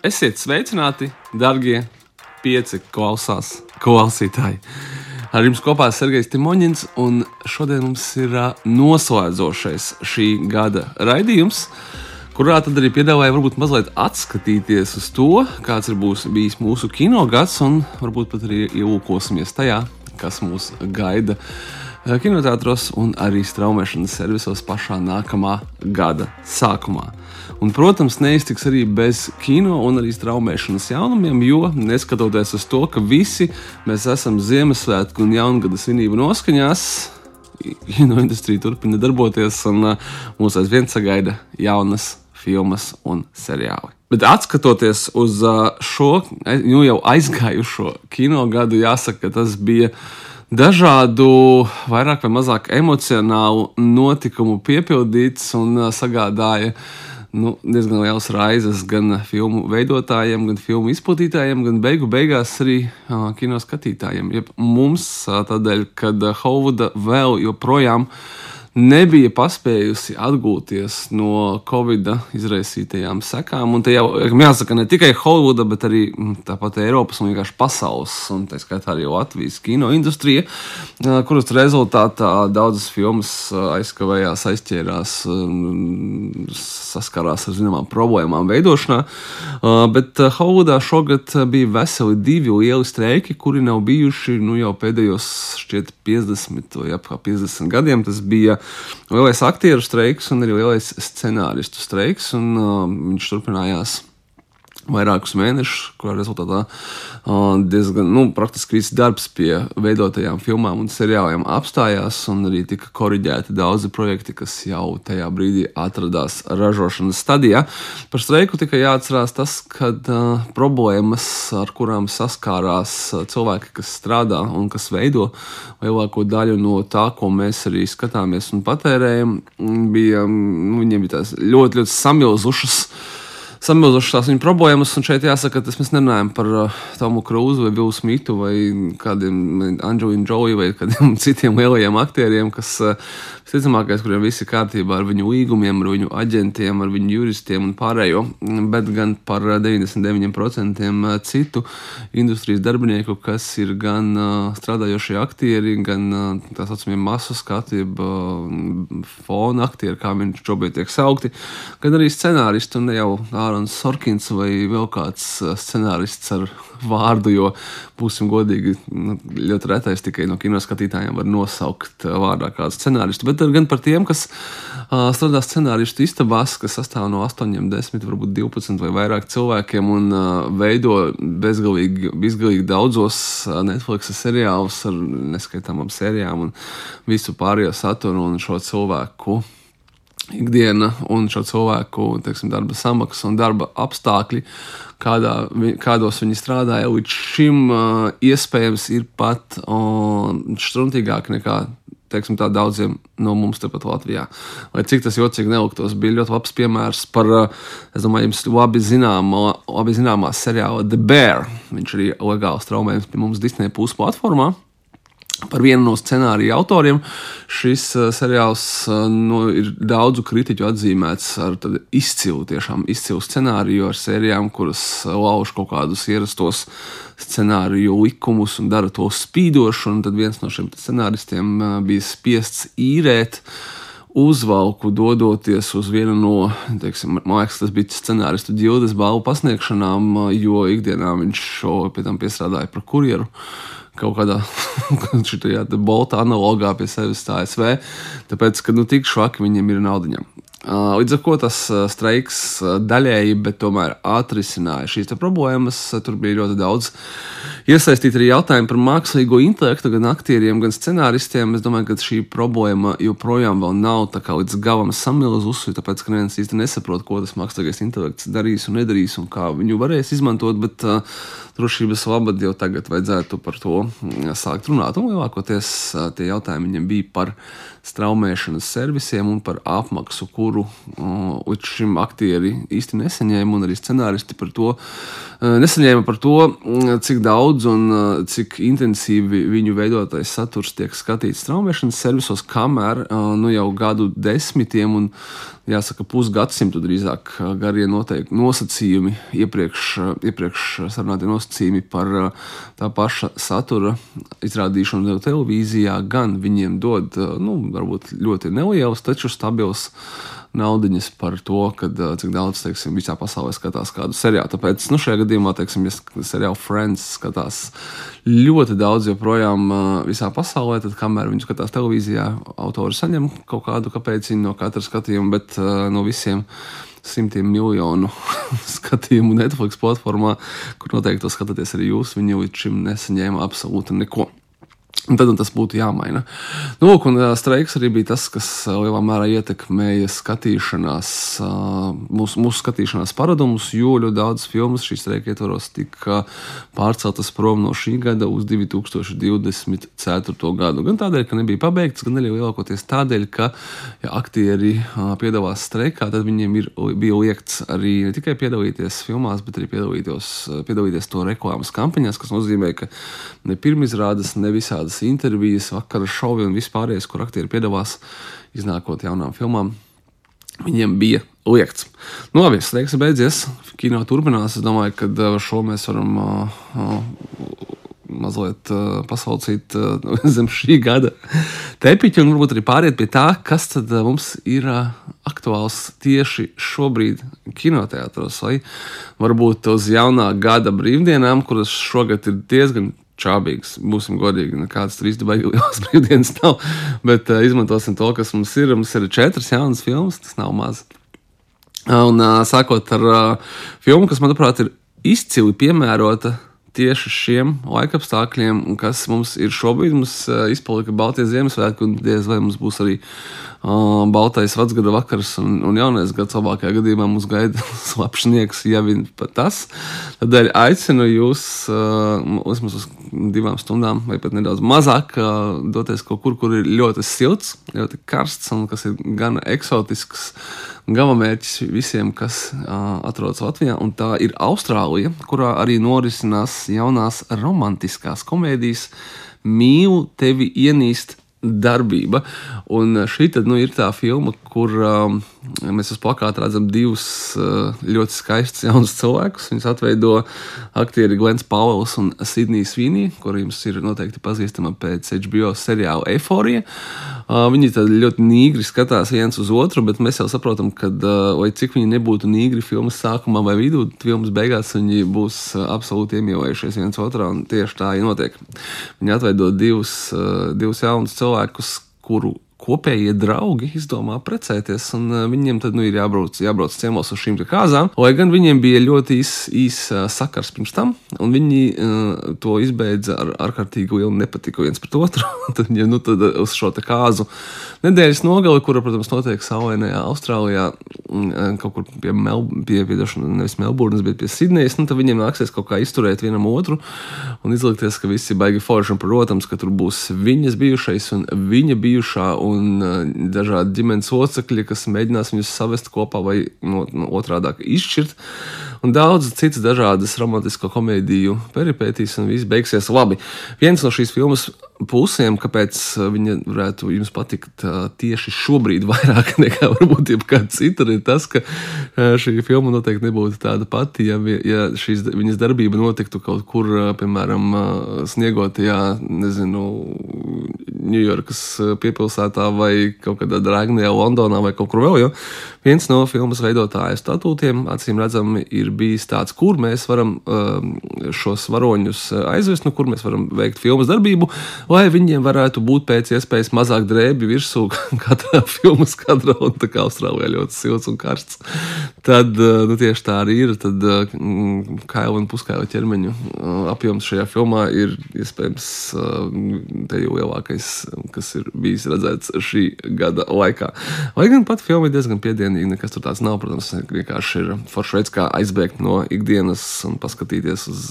Esiet sveicināti, darbie pieci klausās, klausītāji. Ar jums kopā ir Sergejs Timoņins, un šodien mums ir noslēdzošais šī gada raidījums, kurā tad arī piedāvāju varbūt mazliet atskatīties uz to, kāds ir būs, bijis mūsu kino gads, un varbūt pat arī ielūkosimies tajā, kas mūs gaida kinoteātros un arī straumēšanas servisos pašā nākamā gada sākumā. Un, protams, neiztiks arī bez kino un arī straumēšanas jaunumiem, jo neskatoties uz to, ka visi mēs esam Ziemassvētku un Jaungada svinību noskaņās, kino industrija turpina darboties un uh, mūs aizvien sagaida jaunas filmas un seriāli. Bet skatoties uz uh, šo nu, jau aizgājušo kino gadu, jāsaka, ka tas bija dažādu, vairāk vai mazāk emocionālu notikumu piepildīts un uh, sagādāja uh, nu, diezgan liels raizes gan filmu veidotājiem, gan filmu izplatītājiem, gan beigu beigās arī uh, kino skatītājiem. Jeb mums tādēļ, kad Hovuda vēl joprojām ir nebija paspējusi atgūties no Covid izraisītajām sekām. Un te jau jāsaka, ne tikai Holivuda, bet arī mm, tāpat Eiropas un vienkārši pasaules, un tā skaitā arī Latvijas kino industrija, kuras rezultātā daudzas filmas aizkavējās, aizķērās, saskarās ar zināmām problēmām veidošanā. Bet Holivudā šogad bija veseli divi lieli streiki, kuri nav bijuši nu, jau pēdējos šķiet 50 vai ap 50 gadiem. Tas bija lielais aktieru streiks un arī lielais scenāristu streiks, un uh, viņš turpinājās vairākus mēnešus, kurā rezultātā diezgan nu, praktiski viss darbs pie veidotajām filmām un seriāliem apstājās, un arī tika korģēti daudzi projekti, kas jau tajā brīdī atradās ražošanas stadijā. Par streiku tikai jāatcerās tas, ka uh, problēmas, ar kurām saskārās cilvēki, kas strādā un kas veido lielāko daļu no tā, ko mēs arī skatāmies un patērējam, bija, nu, viņiem bija tās ļoti, ļoti samilzušas samilzušas tās viņa problēmas. Un šeit jāsaka, ka mēs nerunājam par uh, Tomu Krūzu vai Billu Smitu vai kādiem Andrew Joey vai kādiem citiem lielajiem aktieriem, kas uh, visticamākais, kuriem viss ir kārtībā ar viņu līgumiem, ar viņu aģentiem, ar viņu juristiem un pārējo, bet gan par 99% uh, citu industrijas darbinieku, kas ir gan uh, strādājošie aktieri, gan uh, tā saucamie masu skatība, uh, fona aktieri, kā viņi šobrīd tiek saukti, gan arī scenāristi un ne jau Ārons Sorkins vai vēl kāds uh, scenārists ar vārdu, jo, būsim godīgi, nu, ļoti retais tikai no kinoskatītājiem var nosaukt uh, vārdā kādu scenāristu, bet gan par tiem, kas uh, strādā scenāristu istabās, kas sastāv no 8, 10, varbūt 12 vai vairāk cilvēkiem un veido bezgalīgi, bezgalīgi daudzos Netflix seriālus ar neskaitāmām sērijām un visu pārējo saturu un šo cilvēku ikdiena un šo cilvēku teiksim, darba samaksa un darba apstākļi, kādā, kādos viņi strādāja, līdz šim iespējams ir pat struntīgāk nekā. Teiksim, tā daudziem no mums tepat Latvijā. Lai cik tas jocīgi neliktos, bija ļoti labs piemērs par, es domāju, jums labi, zināmo, labi zināmā seriāla The Bear. Viņš arī legāli straumējams pie mums Disney plus platformā. Par vienu no scenārija autoriem šis uh, seriāls uh, nu, ir daudzu kritiķu atzīmēts ar izcilu, tiešām izcilu scenāriju, ar sērijām, kuras lauž kaut kādus ierastos scenāriju likumus un dara to spīdošu. Tad viens no šiem scenāristiem uh, bija spiests īrēt uzvalku, dodoties uz vienu no, teiksim, man liekas, tas bija scenāristu ģildes balvu pasniegšanām, jo ikdienā viņš šo pie tam piestrādāja par kurjeru. Kaut kādā šajā bolta analogā pie sevis tā ASV, tāpēc, ka nu, tik švaki viņiem ir naudiņam. Līdz ar to tas streiks daļēji, bet tomēr atrisināja šīs problēmas. Tur bija ļoti daudz iesaistīti arī jautājumi par mākslīgo intelektu, gan aktieriem, gan scenāristiem. Es domāju, ka šī problēma joprojām nav līdz galam samilzusi, tāpēc, ka neviens īsti nesaprot, ko tas mākslīgais intelekts darīs un nedarīs un kā viņu varēs izmantot. Bet drošības labad jau tagad vajadzētu par to sākt runāt. Un lielākoties tie jautājumi viņam bija par straumēšanas servisiem un par apmaksu, kuru uh, līdz šim aktieri īsti nesaņēma, un arī scenāristi par to uh, nesaņēma par to, cik daudz un uh, cik intensīvi viņu veidotais saturs tiek skatīts straumēšanas servisos, kamēr uh, nu jau gadu desmitiem un jāsaka, pusgadsimtu drīzāk garie noteikti nosacījumi, iepriekš, iepriekš sarunātie nosacījumi par tā paša satura izrādīšanu televīzijā, gan viņiem dod, nu, varbūt ļoti nelielus, taču stabilus naudiņas par to, kad, cik daudz teiksim, visā pasaulē skatās kādu seriālu. Tāpēc nu, šajā gadījumā, teiksim, ja seriālu Friends skatās ļoti daudz joprojām visā pasaulē, tad kamēr viņi skatās televīzijā, autori saņem kaut kādu kāpēciņu no katra skatījuma, bet no visiem simtiem miljonu skatījumu Netflix platformā, kur noteikti to skatāties arī jūs, viņi līdz šim nesaņēma absolūti neko. Un tad un tas būtu jāmaina. Nu, lūk, un streiks arī bija tas, kas lielā mērā ietekmēja skatīšanās, mūsu, mūsu skatīšanās paradumus, jo ļoti daudz filmas šīs streika ietvaros tika pārceltas prom no šī gada uz 2024. gadu. Gan tādēļ, ka nebija pabeigts, gan arī lielākoties tādēļ, ka, ja aktieri piedalās streikā, tad viņiem ir, bija liekts arī ne tikai piedalīties filmās, bet arī piedalīties, piedalīties to reklāmas kampaņās, kas nozīmē, ka ne pirmizrādes, ne visādi dažādas intervijas, vakara šovi un vispārējais, kur aktieri piedalās iznākot jaunām filmām. Viņiem bija liekts. Nu, labi, streiks beidzies. Kino turpinās. Es domāju, ka ar šo mēs varam uh, uh, mazliet uh, pasaucīt uh, zem šī gada tepiņa un varbūt arī pāriet pie tā, kas tad uh, mums ir uh, aktuāls tieši šobrīd kinoteātros. Vai varbūt uz jaunā gada brīvdienām, kuras šogad ir diezgan čābīgs. Būsim godīgi, nekādas trīs lielas brīvdienas nav. Bet uh, izmantosim to, kas mums ir. Mums ir četras jaunas filmas, tas nav maz. Un uh, sākot ar uh, filmu, kas, manuprāt, ir izcili piemērota tieši šiem laikapstākļiem, kas mums ir šobrīd. Mums uh, izpalika Baltijas Ziemassvētki, un diez vai mums būs arī uh, Baltais vecgada vakars un, un jaunais gads. Labākajā gadījumā mums gaida slapšnieks, ja vien pat tas. Tādēļ aicinu jūs vismaz uz divām stundām, vai pat nedaudz mazāk, doties kaut kur, kur ir ļoti silts, ļoti karsts un kas ir gan eksotisks galamērķis visiem, kas atrodas Latvijā, un tā ir Austrālija, kurā arī norisinās jaunās romantiskās komēdijas Mīlu tevi ienīst darbība. Un šī tad, nu, ir tā filma, kur um, mēs uz plakāta redzam divus uh, ļoti skaistus jaunus cilvēkus. Viņus atveido aktieri Glens Pauls un Sidnija Svīnī, kuriem ir noteikti pazīstama pēc HBO seriāla Eforija. Uh, viņi ļoti nīgri skatās viens uz otru, bet mēs jau saprotam, ka, lai cik viņi nebūtu nīgri filmas sākumā vai vidū, filmas beigās viņi būs absolūti iemīlējušies viens otrā, un tieši tā arī notiek. Viņi atveido divus, divus jaunus cilvēkus, kuru kopējie draugi izdomā precēties, un uh, viņiem tad nu, ir jābrauc, jābrauc ciemos uz šīm kāzām. Lai gan viņiem bija ļoti īss īs, uh, sakars pirms tam, un viņi uh, to izbeidza ar ārkārtīgi lielu nepatiku viens pret otru. tad, ja, nu, tad uz šo kāzu nedēļas nogali, kura, protams, notiek saulainajā Austrālijā, uh, kaut kur pie, Mel, pie, pie nevis Melburnas, bet pie Sidnejas, nu, tad viņiem nāksies kaut kā izturēt vienam otru un izlikties, ka visi baigi forši, un, protams, ka tur būs viņas bijušais un viņa bijušā. Un un uh, dažādi ģimenes locekļi, kas mēģinās viņus savest kopā vai no, no otrādi izšķirt. Un daudz citas dažādas romantisko komēdiju peripētīs, un viss beigsies labi. Viens no šīs filmas pusēm, kāpēc viņa varētu jums patikt tieši šobrīd vairāk nekā varbūt jebkāda cita, ir tas, ka šī filma noteikti nebūtu tāda pati, ja, ja šīs viņas darbība notiktu kaut kur, piemēram, sniegotajā, nezinu, Ņujorkas piepilsētā vai kaut kādā Dragnijā, Londonā vai kaut kur vēl. Jo viens no filmas veidotāja statūtiem, acīm redzami, ir bijis tāds, kur mēs varam šos varoņus aizvest, no kur mēs varam veikt filmas darbību lai viņiem varētu būt pēc iespējas mazāk drēbi virsū katrā filmas kadrā, un tā kā Austrālijā ļoti silts un karsts. Tad eh, nu, tieši tā arī ir. Tad eh, kaila un puskaila ķermeņu eh, apjoms šajā filmā ir iespējams te jau lielākais, kas ir bijis redzēts šī gada laikā. Lai gan pat filma ir diezgan piedienīga, nekas tur tāds nav. Protams, vienkārši ir foršs veids, kā aizbēgt no ikdienas un paskatīties uz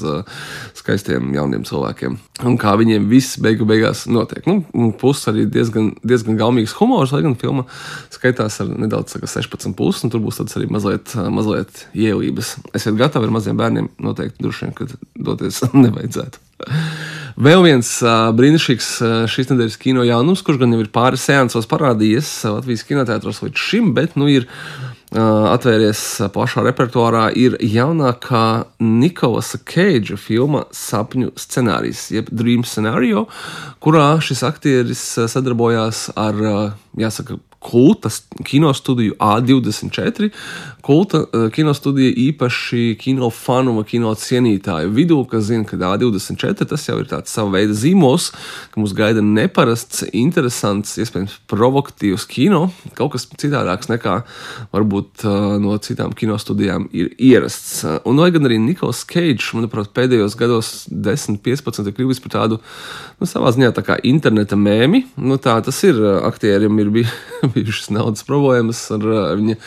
skaistiem jauniem cilvēkiem. Un kā viņiem viss beigu beigās notiek. Nu, Puses arī diezgan, diezgan gaumīgs humors, lai gan filma skaitās ar nedaudz saka, 16 puses, un tur būs tāds arī mazliet, mazliet ielības. Esiet gatavi ar maziem bērniem, noteikti droši vien, ka doties nevajadzētu. Vēl viens uh, brīnišķīgs uh, šīs nedēļas kino jaunums, kurš gan jau ir pāris seansos parādījies Latvijas kinoteātros līdz šim, bet nu ir uh, atvērties plašā repertuārā, ir jaunākā Nikolasa Keidža filma Sapņu scenārijs, jeb Dream Scenario, kurā šis aktieris sadarbojās ar, jāsaka, kulta kinostudiju A24. Kulta kinostudija īpaši kino fanu vai kino cienītāju vidū, kas zina, ka A24 tas jau ir tāds sava veida zīmols, ka mums gaida neparasts, interesants, iespējams, provokatīvs kino, kaut kas citādāks nekā varbūt no citām kinostudijām ir ierasts. Un lai gan arī Nikols Keidžs, manuprāt, pēdējos gados 10, 15 ir kļuvis par tādu, nu, savā ziņā tā kā interneta mēmi, nu tā tas ir, aktierim ir bijis bijušas naudas problēmas ar viņa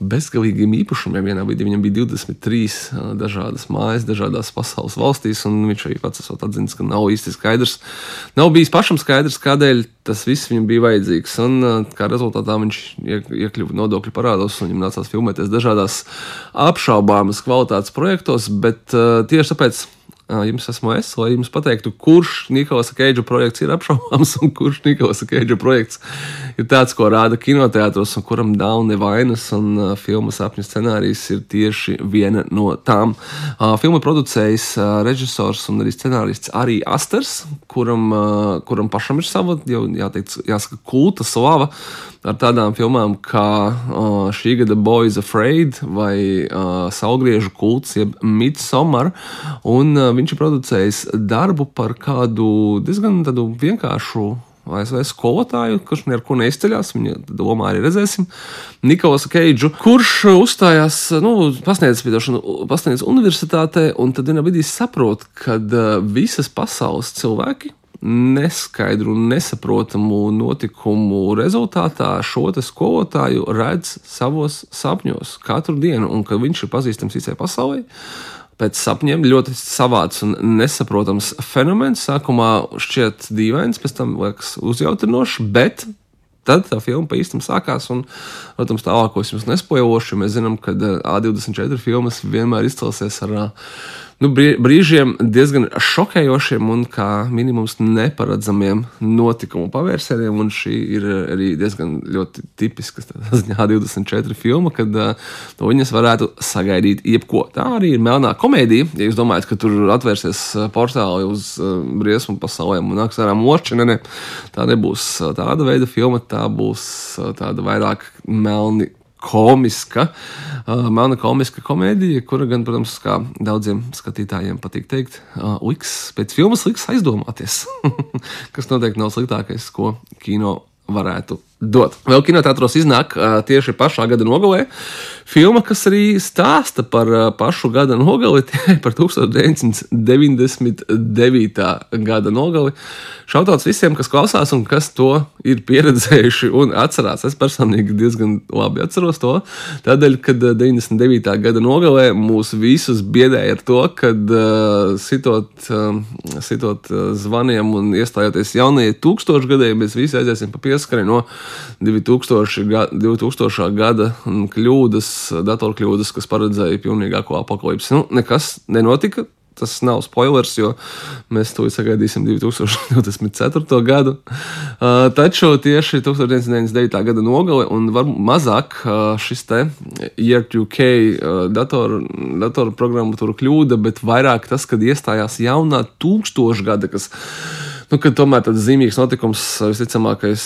bezgalīgiem īpašumiem. Vienā brīdī viņam bija 23 dažādas mājas, dažādās pasaules valstīs, un viņš arī pats esot atzīst, ka nav īsti skaidrs. Nav bijis pašam skaidrs, kādēļ tas viss viņam bija vajadzīgs. Un kā rezultātā viņš iekļuva nodokļu parādos, un viņam nācās filmēties dažādās apšaubāmas kvalitātes projektos, bet tieši tāpēc jums esmu es, lai jums pateiktu, kurš Nikolasa Keidža projekts ir apšaubāms un kurš Nikolasa Keidža projekts ir tāds, ko rāda kinoteātros un kuram nav nevainas. Un uh, filmas sapņu scenārijs ir tieši viena no tām. Uh, filmu producējis uh, režisors un arī scenārists arī Asters, kuram, uh, kuram pašam ir sava, jau jāteic, jāsaka, kulta slava ar tādām filmām kā uh, šī gada Boys Afraid vai uh, Saulgriežu kults, jeb Midsommar. Un uh, viņš ir producējis darbu par kādu diezgan vienkāršu ASV skolotāju, kurš neko neizceļās. Viņa domā, arī redzēsim. Nikolausu Keidžu, kurš uzstājās, nu, pasniedz, pasniedz universitātē, un tad vienā brīdī saprot, ka visas pasaules cilvēki neskaidru un nesaprotamu notikumu rezultātā šo skolotāju redz savos sapņos katru dienu, un ka viņš ir pazīstams visai pasaulē. Pēc sapņiem ļoti savāds un nesaprotams fenomens. Sākumā šķiet dīvains, pēc tam liekas uzjautrinošs, bet tad tā filma īstam sākās. Un, protams, tālākos jums nespojošu. Mēs zinām, ka A24 filmas vienmēr izcelsies ar uh, nu, brīžiem diezgan šokējošiem un kā minimums neparedzamiem notikumu pavērsieniem. Un šī ir arī diezgan tipiska ziņā 24 filma, kad no viņas varētu sagaidīt jebko. Tā arī ir melnā komēdija. Ja jūs domājat, ka tur atvērsies portāli uz uh, briesmu pasaulēm un nāks ārā moči, ne, ne, tā nebūs tāda veida filma, tā būs tāda vairāk melni komiska, uh, mana komiska komēdija, kura gan, protams, kā daudziem skatītājiem patīk teikt, uh, liks pēc filmas liks aizdomāties, kas noteikti nav sliktākais, ko kino varētu dot. Vēl kinoteātros iznāk uh, tieši pašā gada nogalē filma, kas arī stāsta par uh, pašu gada nogali, par 1999. gada nogali. Šautauts visiem, kas klausās un kas to ir pieredzējuši un atcerās. Es personīgi diezgan labi atceros to. Tādēļ, kad 99. gada nogalē mūs visus biedēja ar to, kad uh, sitot, uh, sitot uh, zvaniem un iestājoties jaunajai tūkstošgadēji, mēs visi aiziesim pa pieskari no 2000, 2000. gada kļūdas, datorkļūdas, kas paredzēja pilnīgāko apakalipsi. Nu, nekas nenotika. Tas nav spoilers, jo mēs to sagaidīsim 2024. gadu. Uh, taču tieši 1999. gada nogale un varbūt mazāk uh, šis te 2K uh, dator, datorprogrammatūra kļūda, bet vairāk tas, kad iestājās jaunā tūkstošgada, kas nu, ka tomēr tāds zīmīgs notikums visticamākais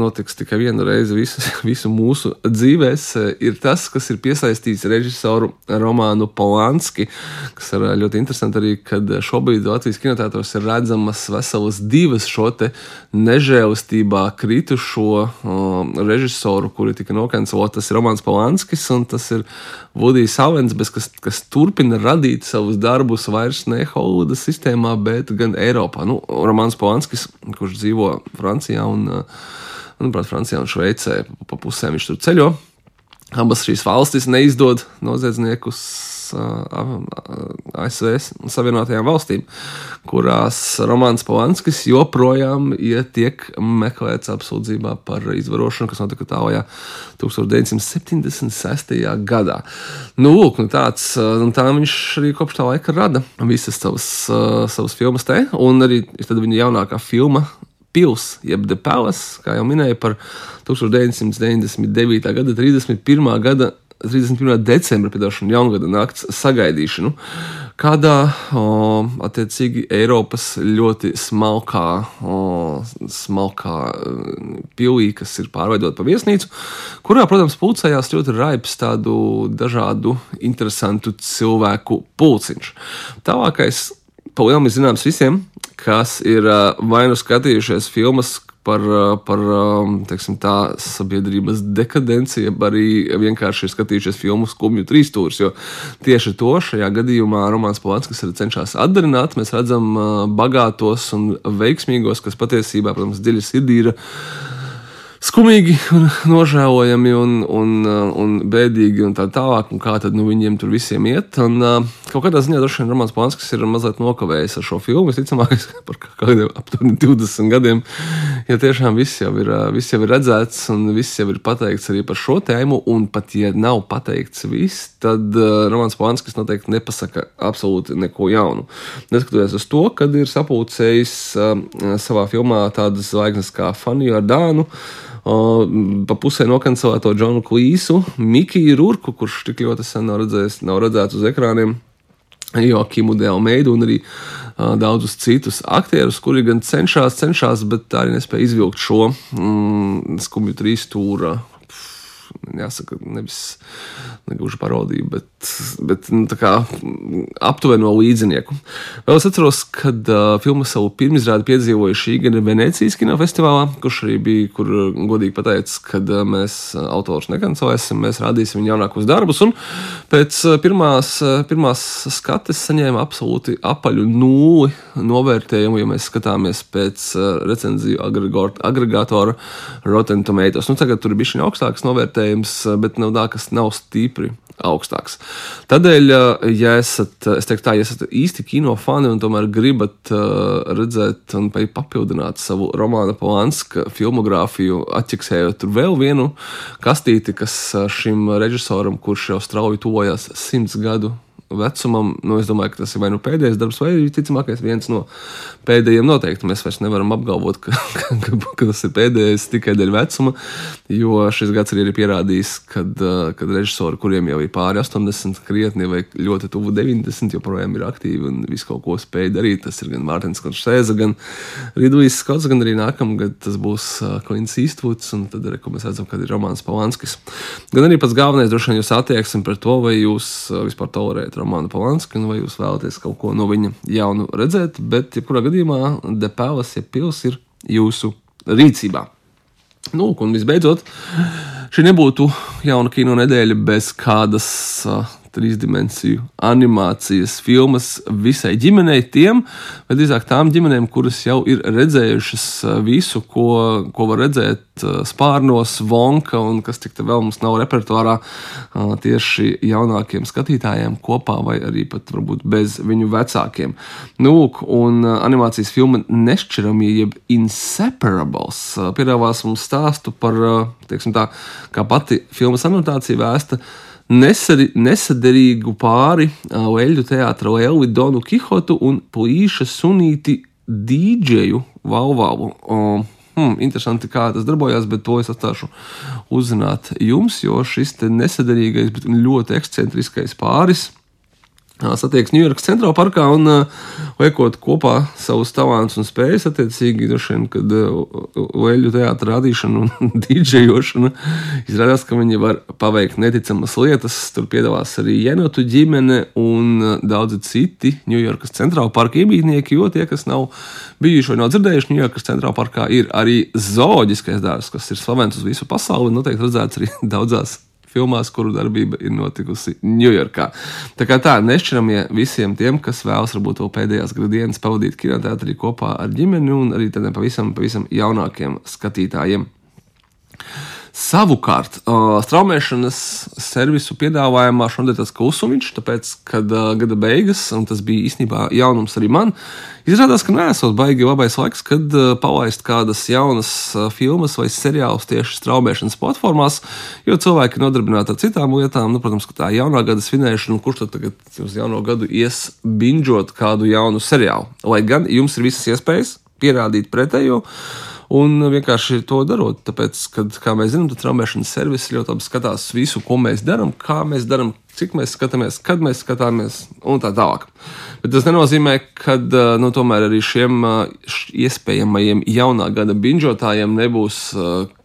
notiks tikai vienu reizi visu, visu mūsu dzīvēs, ir tas, kas ir piesaistīts režisoru Romānu Polanski, kas ir ļoti interesanti arī, kad šobrīd Latvijas kinotētos ir redzamas veselas divas šo te nežēlistībā kritušo um, režisoru, kuri tika nokanceloti. Tas ir Romāns Polanskis un tas ir Vudijs Alens, kas, kas turpina radīt savus darbus vairs ne Holivudas sistēmā, bet gan Eiropā. Nu, Romāns Polanskis, kurš dzīvo Francijā un, manuprāt, Francijā un Šveicē, pa pusēm viņš tur ceļo. Abas šīs valstis neizdod noziedzniekus ASV Savienotajām valstīm, kurās Romanis Polanskis joprojām ja tiek meklēts apsūdzībā par izvarošanu, kas notika Tālijā 1976. gadā. Nu, lūk, nu tāds, nu tā viņš arī kopš tā laika rada visas savas, savas filmas te, un arī viņa jaunākā filma pils, jeb The Palace, kā jau minēju, par 1999. gada 31. gada 31. decembra piedošanu, jaungada nakts sagaidīšanu, kādā o, attiecīgi Eiropas ļoti smalkā, o, smalkā pilī, kas ir pārveidota par viesnīcu, kurā, protams, pulcējās ļoti raips tādu dažādu interesantu cilvēku pulciņš. Tālākais, pa lielam ir zināms visiem, kas ir vai nu skatījušies filmas par, par teiksim, tā, sabiedrības dekadenci, jeb arī vienkārši skatījušies filmu Skumju trīs stūrus. Jo tieši to šajā gadījumā Romanis Polanskis arī cenšas atdarināt. Mēs redzam bagātos un veiksmīgos, kas patiesībā, protams, dziļi sirdī ir skumīgi un nožēlojami un, un, un bēdīgi un tā tālāk, un kā tad nu, viņiem tur visiem iet. Un, kaut kādā ziņā droši vien Romanis Planskis ir mazliet nokavējis ar šo filmu. Visticamāk, par kādiem aptuveni 20 gadiem, ja tiešām viss jau, ir, viss jau ir redzēts un viss jau ir pateikts arī par šo tēmu, un pat ja nav pateikts viss, tad Romanis Planskis noteikti nepasaka absolūti neko jaunu. Neskatoties uz to, kad ir sapulcējis savā filmā tādas zvaigznes kā Fanny Jordānu, pa pusē nokancelēto Džonu Klīsu, Mikiju Rurku, kurš tik ļoti sen nav redzējis, nav redzēts uz ekrāniem. Joakimu Dēlmeidu un arī uh, daudzus citus aktierus, kuri gan cenšas, cenšas, bet arī nespēja izvilkt šo mm, skumju trīs stūra jāsaka, nevis negluži parodiju, bet, bet nu, aptuveni no līdzinieku. Vēl es atceros, kad uh, filmu savu pirmizrādi piedzīvoju šī gada Venecijas kinofestivālā, kurš arī bija, kur godīgi pateicis, ka uh, mēs autors nekancelēsim, mēs rādīsim viņa jaunākos darbus, un pēc pirmās, pirmās skates saņēma absolūti apaļu nulli novērtējumu, ja mēs skatāmies pēc recenziju agregātora Rotten Tomatoes. Nu, tagad tur bija šī augstākas novērtējums iespējams, eh, bet nav tā, kas nav stipri augstāks. Tādēļ, eh, ja esat, es teiktu, tā, ja esat īsti kino fani un tomēr gribat uh, redzēt un papildināt savu romāna Polanska filmogrāfiju, atķeksējot vēl vienu kastīti, kas šim režisoram, kurš jau strauji tuvojas simts gadu vecumam, nu, es domāju, ka tas ir vai nu pēdējais darbs, vai arī ticamākais viens no pēdējiem. Noteikti mēs vairs nevaram apgalvot, ka, ka, ka, tas ir pēdējais tikai dēļ vecuma, jo šis gads arī ir pierādījis, kad, kad režisori, kuriem jau ir pāri 80, krietni vai ļoti tuvu 90, joprojām ir aktīvi un visu kaut ko spēj darīt. Tas ir gan Mārtiņš Konšēza, gan Ridvijs Skots, gan arī nākamgad tas būs Klints Īstvuds, un tad arī, mēs redzam, kad ir Romāns Palanskis. Gan arī pats galvenais droši vien jūs attieksmi par to, vai jūs vispār tolerējat Romānu Polanski, un vai jūs vēlaties kaut ko no viņa jaunu redzēt, bet, jebkurā gadījumā, The Palace, ja pils ir jūsu rīcībā. Nu, un visbeidzot, šī nebūtu jauna kino nedēļa bez kādas uh, trīsdimensiju animācijas filmas visai ģimenei, tiem, vai drīzāk tām ģimenēm, kuras jau ir redzējušas uh, visu, ko, ko var redzēt uh, spārnos, vonka un kas tik te vēl mums nav repertuārā uh, tieši jaunākiem skatītājiem kopā, vai arī pat varbūt bez viņu vecākiem. Nu, un animācijas filma Nešķiramie, jeb Inseparables, piedāvās mums stāstu par, teiksim tā, kā pati filmas anotācija vēsta nesari, nesaderīgu pāri Leļu teātra Lēli Donu Kihotu un puīša sunīti dīdžeju Valvalu. Hmm, interesanti, kā tas darbojas, bet to es atstāšu uzzināt jums, jo šis nesaderīgais, bet ļoti ekscentriskais pāris satiekas Ņujorkas centrālajā parkā un liekot kopā savus talantus un spējas, attiecīgi, vien, kad leļu teātra rādīšana un dīdžejošana izrādās, ka viņi var paveikt neticamas lietas. Tur piedalās arī Jenotu ģimene un daudzi citi Ņujorkas centrālajā parka iemītnieki, jo tie, kas nav bijuši vai nav dzirdējuši, Ņujorkas centrālajā parkā ir arī zooloģiskais dārzs, kas ir slavens uz visu pasauli un noteikti redzēts arī daudzās filmās, kuru darbība ir notikusi Ņujorkā. Tā kā tā, nešķiramie visiem tiem, kas vēlas varbūt to pēdējās gadienas pavadīt kinoteātrī kopā ar ģimeni un arī tādiem pavisam, pavisam jaunākiem skatītājiem. Savukārt, uh, straumēšanas servisu piedāvājumā šodien tas klusumiņš, tāpēc, kad uh, gada beigas, un tas bija īstenībā jaunums arī man, izrādās, ka nesot baigi labais laiks, kad uh, palaist kādas jaunas uh, filmas vai seriālus tieši straumēšanas platformās, jo cilvēki nodarbināti ar citām lietām. Nu, protams, ka tā jaunā gada svinēšana, kurš tad tagad uz jauno gadu ies binžot kādu jaunu seriālu. Lai gan jums ir visas iespējas pierādīt pretējo. Un vienkārši to darot, tāpēc, kad, kā mēs zinām, traumēšanas servis ļoti labi skatās visu, ko mēs darām, kā mēs darām, cik mēs skatāmies, kad mēs skatāmies un tā tālāk. Bet tas nenozīmē, ka nu, tomēr arī šiem iespējamajiem jaunā gada binžotājiem nebūs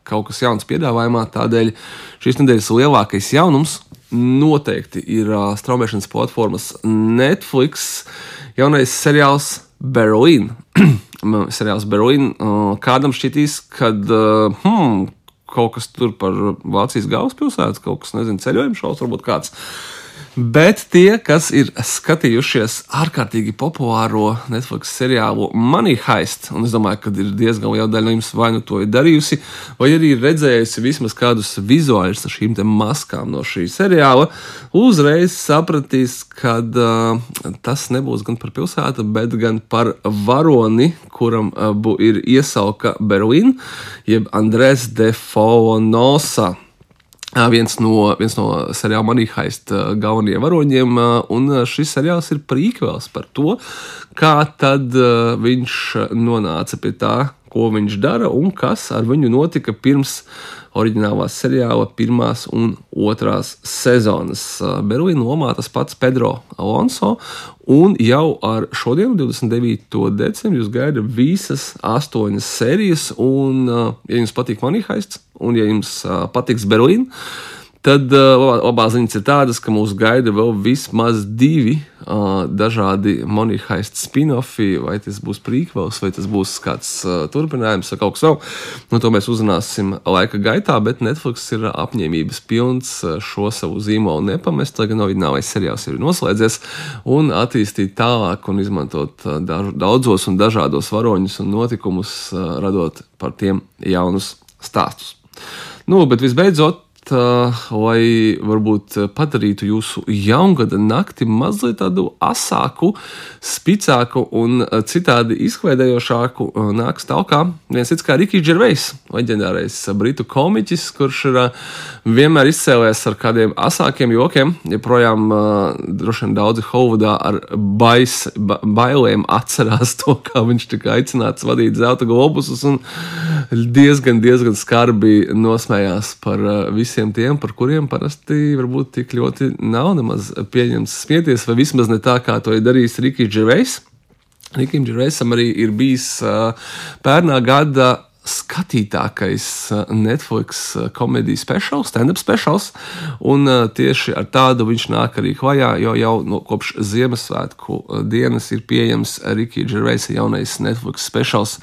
kaut kas jauns piedāvājumā. Tādēļ šīs nedēļas lielākais jaunums noteikti ir straumēšanas platformas Netflix jaunais seriāls Berlīna. seriāls Berlīna. Kādam šķitīs, ka hmm, kaut kas tur par Vācijas galvaspilsētu, kaut kas, nezinu, ceļojuma šausmas, varbūt kāds. Bet tie, kas ir skatījušies ārkārtīgi populāro Netflix seriālu Money Heist, un es domāju, ka ir diezgan liela daļa no jums vai nu to ir darījusi, vai arī redzējusi vismaz kādus vizuāļus ar šīm maskām no šī seriāla, uzreiz sapratīs, ka uh, tas nebūs gan par pilsētu, bet gan par varoni, kuram uh, ir iesauka Berlīna, jeb Andrēs de Faunosa viens no, viens no seriāla Manīhaist galvenajiem varoņiem, un šis seriāls ir prīkvels par to, kā tad viņš nonāca pie tā, ko viņš dara un kas ar viņu notika pirms oriģinālā seriāla pirmās un otrās sezonas. Berlīna lomā tas pats Pedro Alonso, un jau ar šodienu, 29. decembrī, jūs gaida visas astoņas sērijas, un, ja jums patīk Manīhaists, un ja jums patiks Berlīna, Tad uh, labā ziņas ir tādas, ka mūs gaida vēl vismaz divi uh, dažādi monēta spin-offi, vai tas būs prīkvels, vai tas būs kāds uh, turpinājums, vai kaut kas vēl. Nu, to mēs uzzināsim laika gaitā, bet Netflix ir apņēmības pilns šo savu zīmolu nepamest, lai gan oriģinālais seriāls ir noslēdzies, un attīstīt tālāk un izmantot daž, daudzos un dažādos varoņus un notikumus, uh, radot par tiem jaunus stāstus. Nu, bet visbeidzot, lai varbūt padarītu jūsu jaungada nakti mazliet tādu asāku, spicāku un citādi izklaidējošāku, nāks tālāk viens cits kā Rikijs Džervejs, leģendārais britu komiķis, kurš ir vienmēr izcēlējies ar kādiem asākiem jokiem. Joprojām droši vien daudzi Hovudā ar bais, ba, bailēm atcerās to, kā viņš tika aicināts vadīt zelta globusus un diezgan, diezgan skarbi nosmējās par visiem visiem tiem, par kuriem parasti varbūt tik ļoti nav nemaz pieņemts smieties, vai vismaz ne tā, kā to ir darījis Rikijs Džervejs. Rikim Džervejsam arī ir bijis pērnā gada skatītākais Netflix komēdijas speciāls, stand-up speciāls. Un tieši ar tādu viņš nāk arī klajā, jo jau no kopš Ziemassvētku dienas ir pieejams Rikija Džerveisa jaunais Netflix speciāls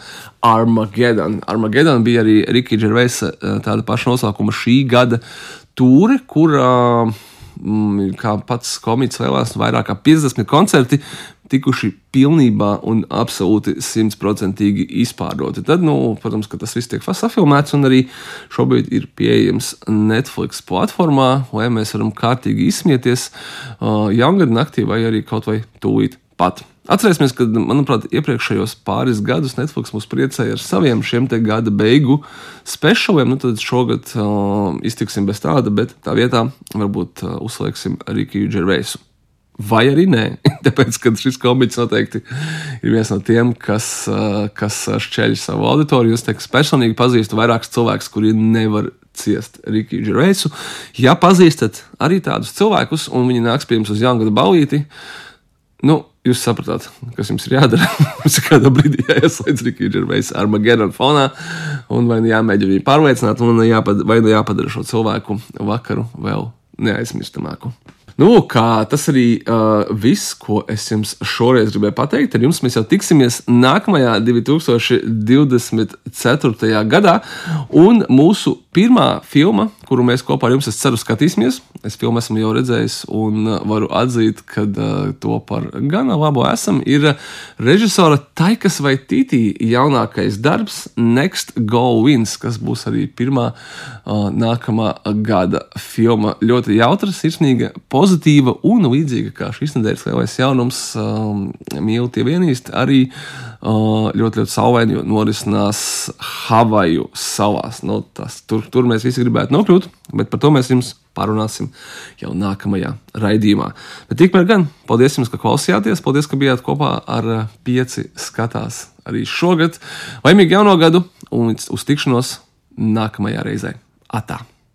Armageddon. Armageddon bija arī Rikija Džerveisa tāda paša nosaukuma šī gada tūre, kurā, mm, kā pats komiks vēlās, vairāk kā 50 koncerti tikuši pilnībā un absolūti simtprocentīgi izpārdoti. Tad, nu, protams, ka tas viss tiek safilmēts un arī šobrīd ir pieejams Netflix platformā, lai mēs varam kārtīgi izsmieties uh, jaungada naktī vai arī kaut vai tūlīt pat. Atcerēsimies, ka, manuprāt, iepriekšējos pāris gadus Netflix mūs priecēja ar saviem šiem te gada beigu speciāliem. Nu, tad šogad uh, iztiksim bez tāda, bet tā vietā varbūt uh, uzslēgsim Rikiju Džerveisu. Vai arī nē, tāpēc, ka šis komiks noteikti ir viens no tiem, kas, kas šķeļ savu auditoriju. Es teiktu, personīgi pazīstu vairākus cilvēkus, kuri nevar ciest Rikiju Džerveisu. Ja pazīstat arī tādus cilvēkus, un viņi nāks pie jums uz jaungada balīti, nu, Jūs sapratāt, kas jums ir jādara. Mums ir kādā brīdī jāieslēdz Rīgas Džervejs ar Magēnu fonā, un vai nu jāmēģina viņu pārliecināt, jāpadara, vai nu jāpadara šo cilvēku vakaru vēl neaizmirstamāku. Nu, kā tas arī uh, viss, ko es jums šoreiz gribēju pateikt. Ar jums mēs jau tiksimies nākamajā 2024. gadā, un mūsu pirmā filma, kuru mēs kopā ar jums, es ceru, skatīsimies. Es filmu esmu jau redzējis un uh, varu atzīt, ka uh, to par gana labu esam. Ir režisora Taikas vai Tītī jaunākais darbs Next Go Wins, kas būs arī pirmā uh, nākamā gada filma. Ļoti jautra, sirsnīga, pozitīva un līdzīga kā šīs nedēļas lielais jaunums um, mīl tie vienīsti. Arī uh, ļoti, ļoti saulaini norisinās Havaju salās. Nu, tas, tur tur, mēs visi gribētu nokļūt, bet par to mēs jums parunāsim jau nākamajā raidījumā. Bet tikmēr gan paldies jums, ka klausījāties, paldies, ka bijāt kopā ar eh, pieci skatās arī šogad. Laimīgu jauno gadu un uz tikšanos nākamajā reizē. Atā!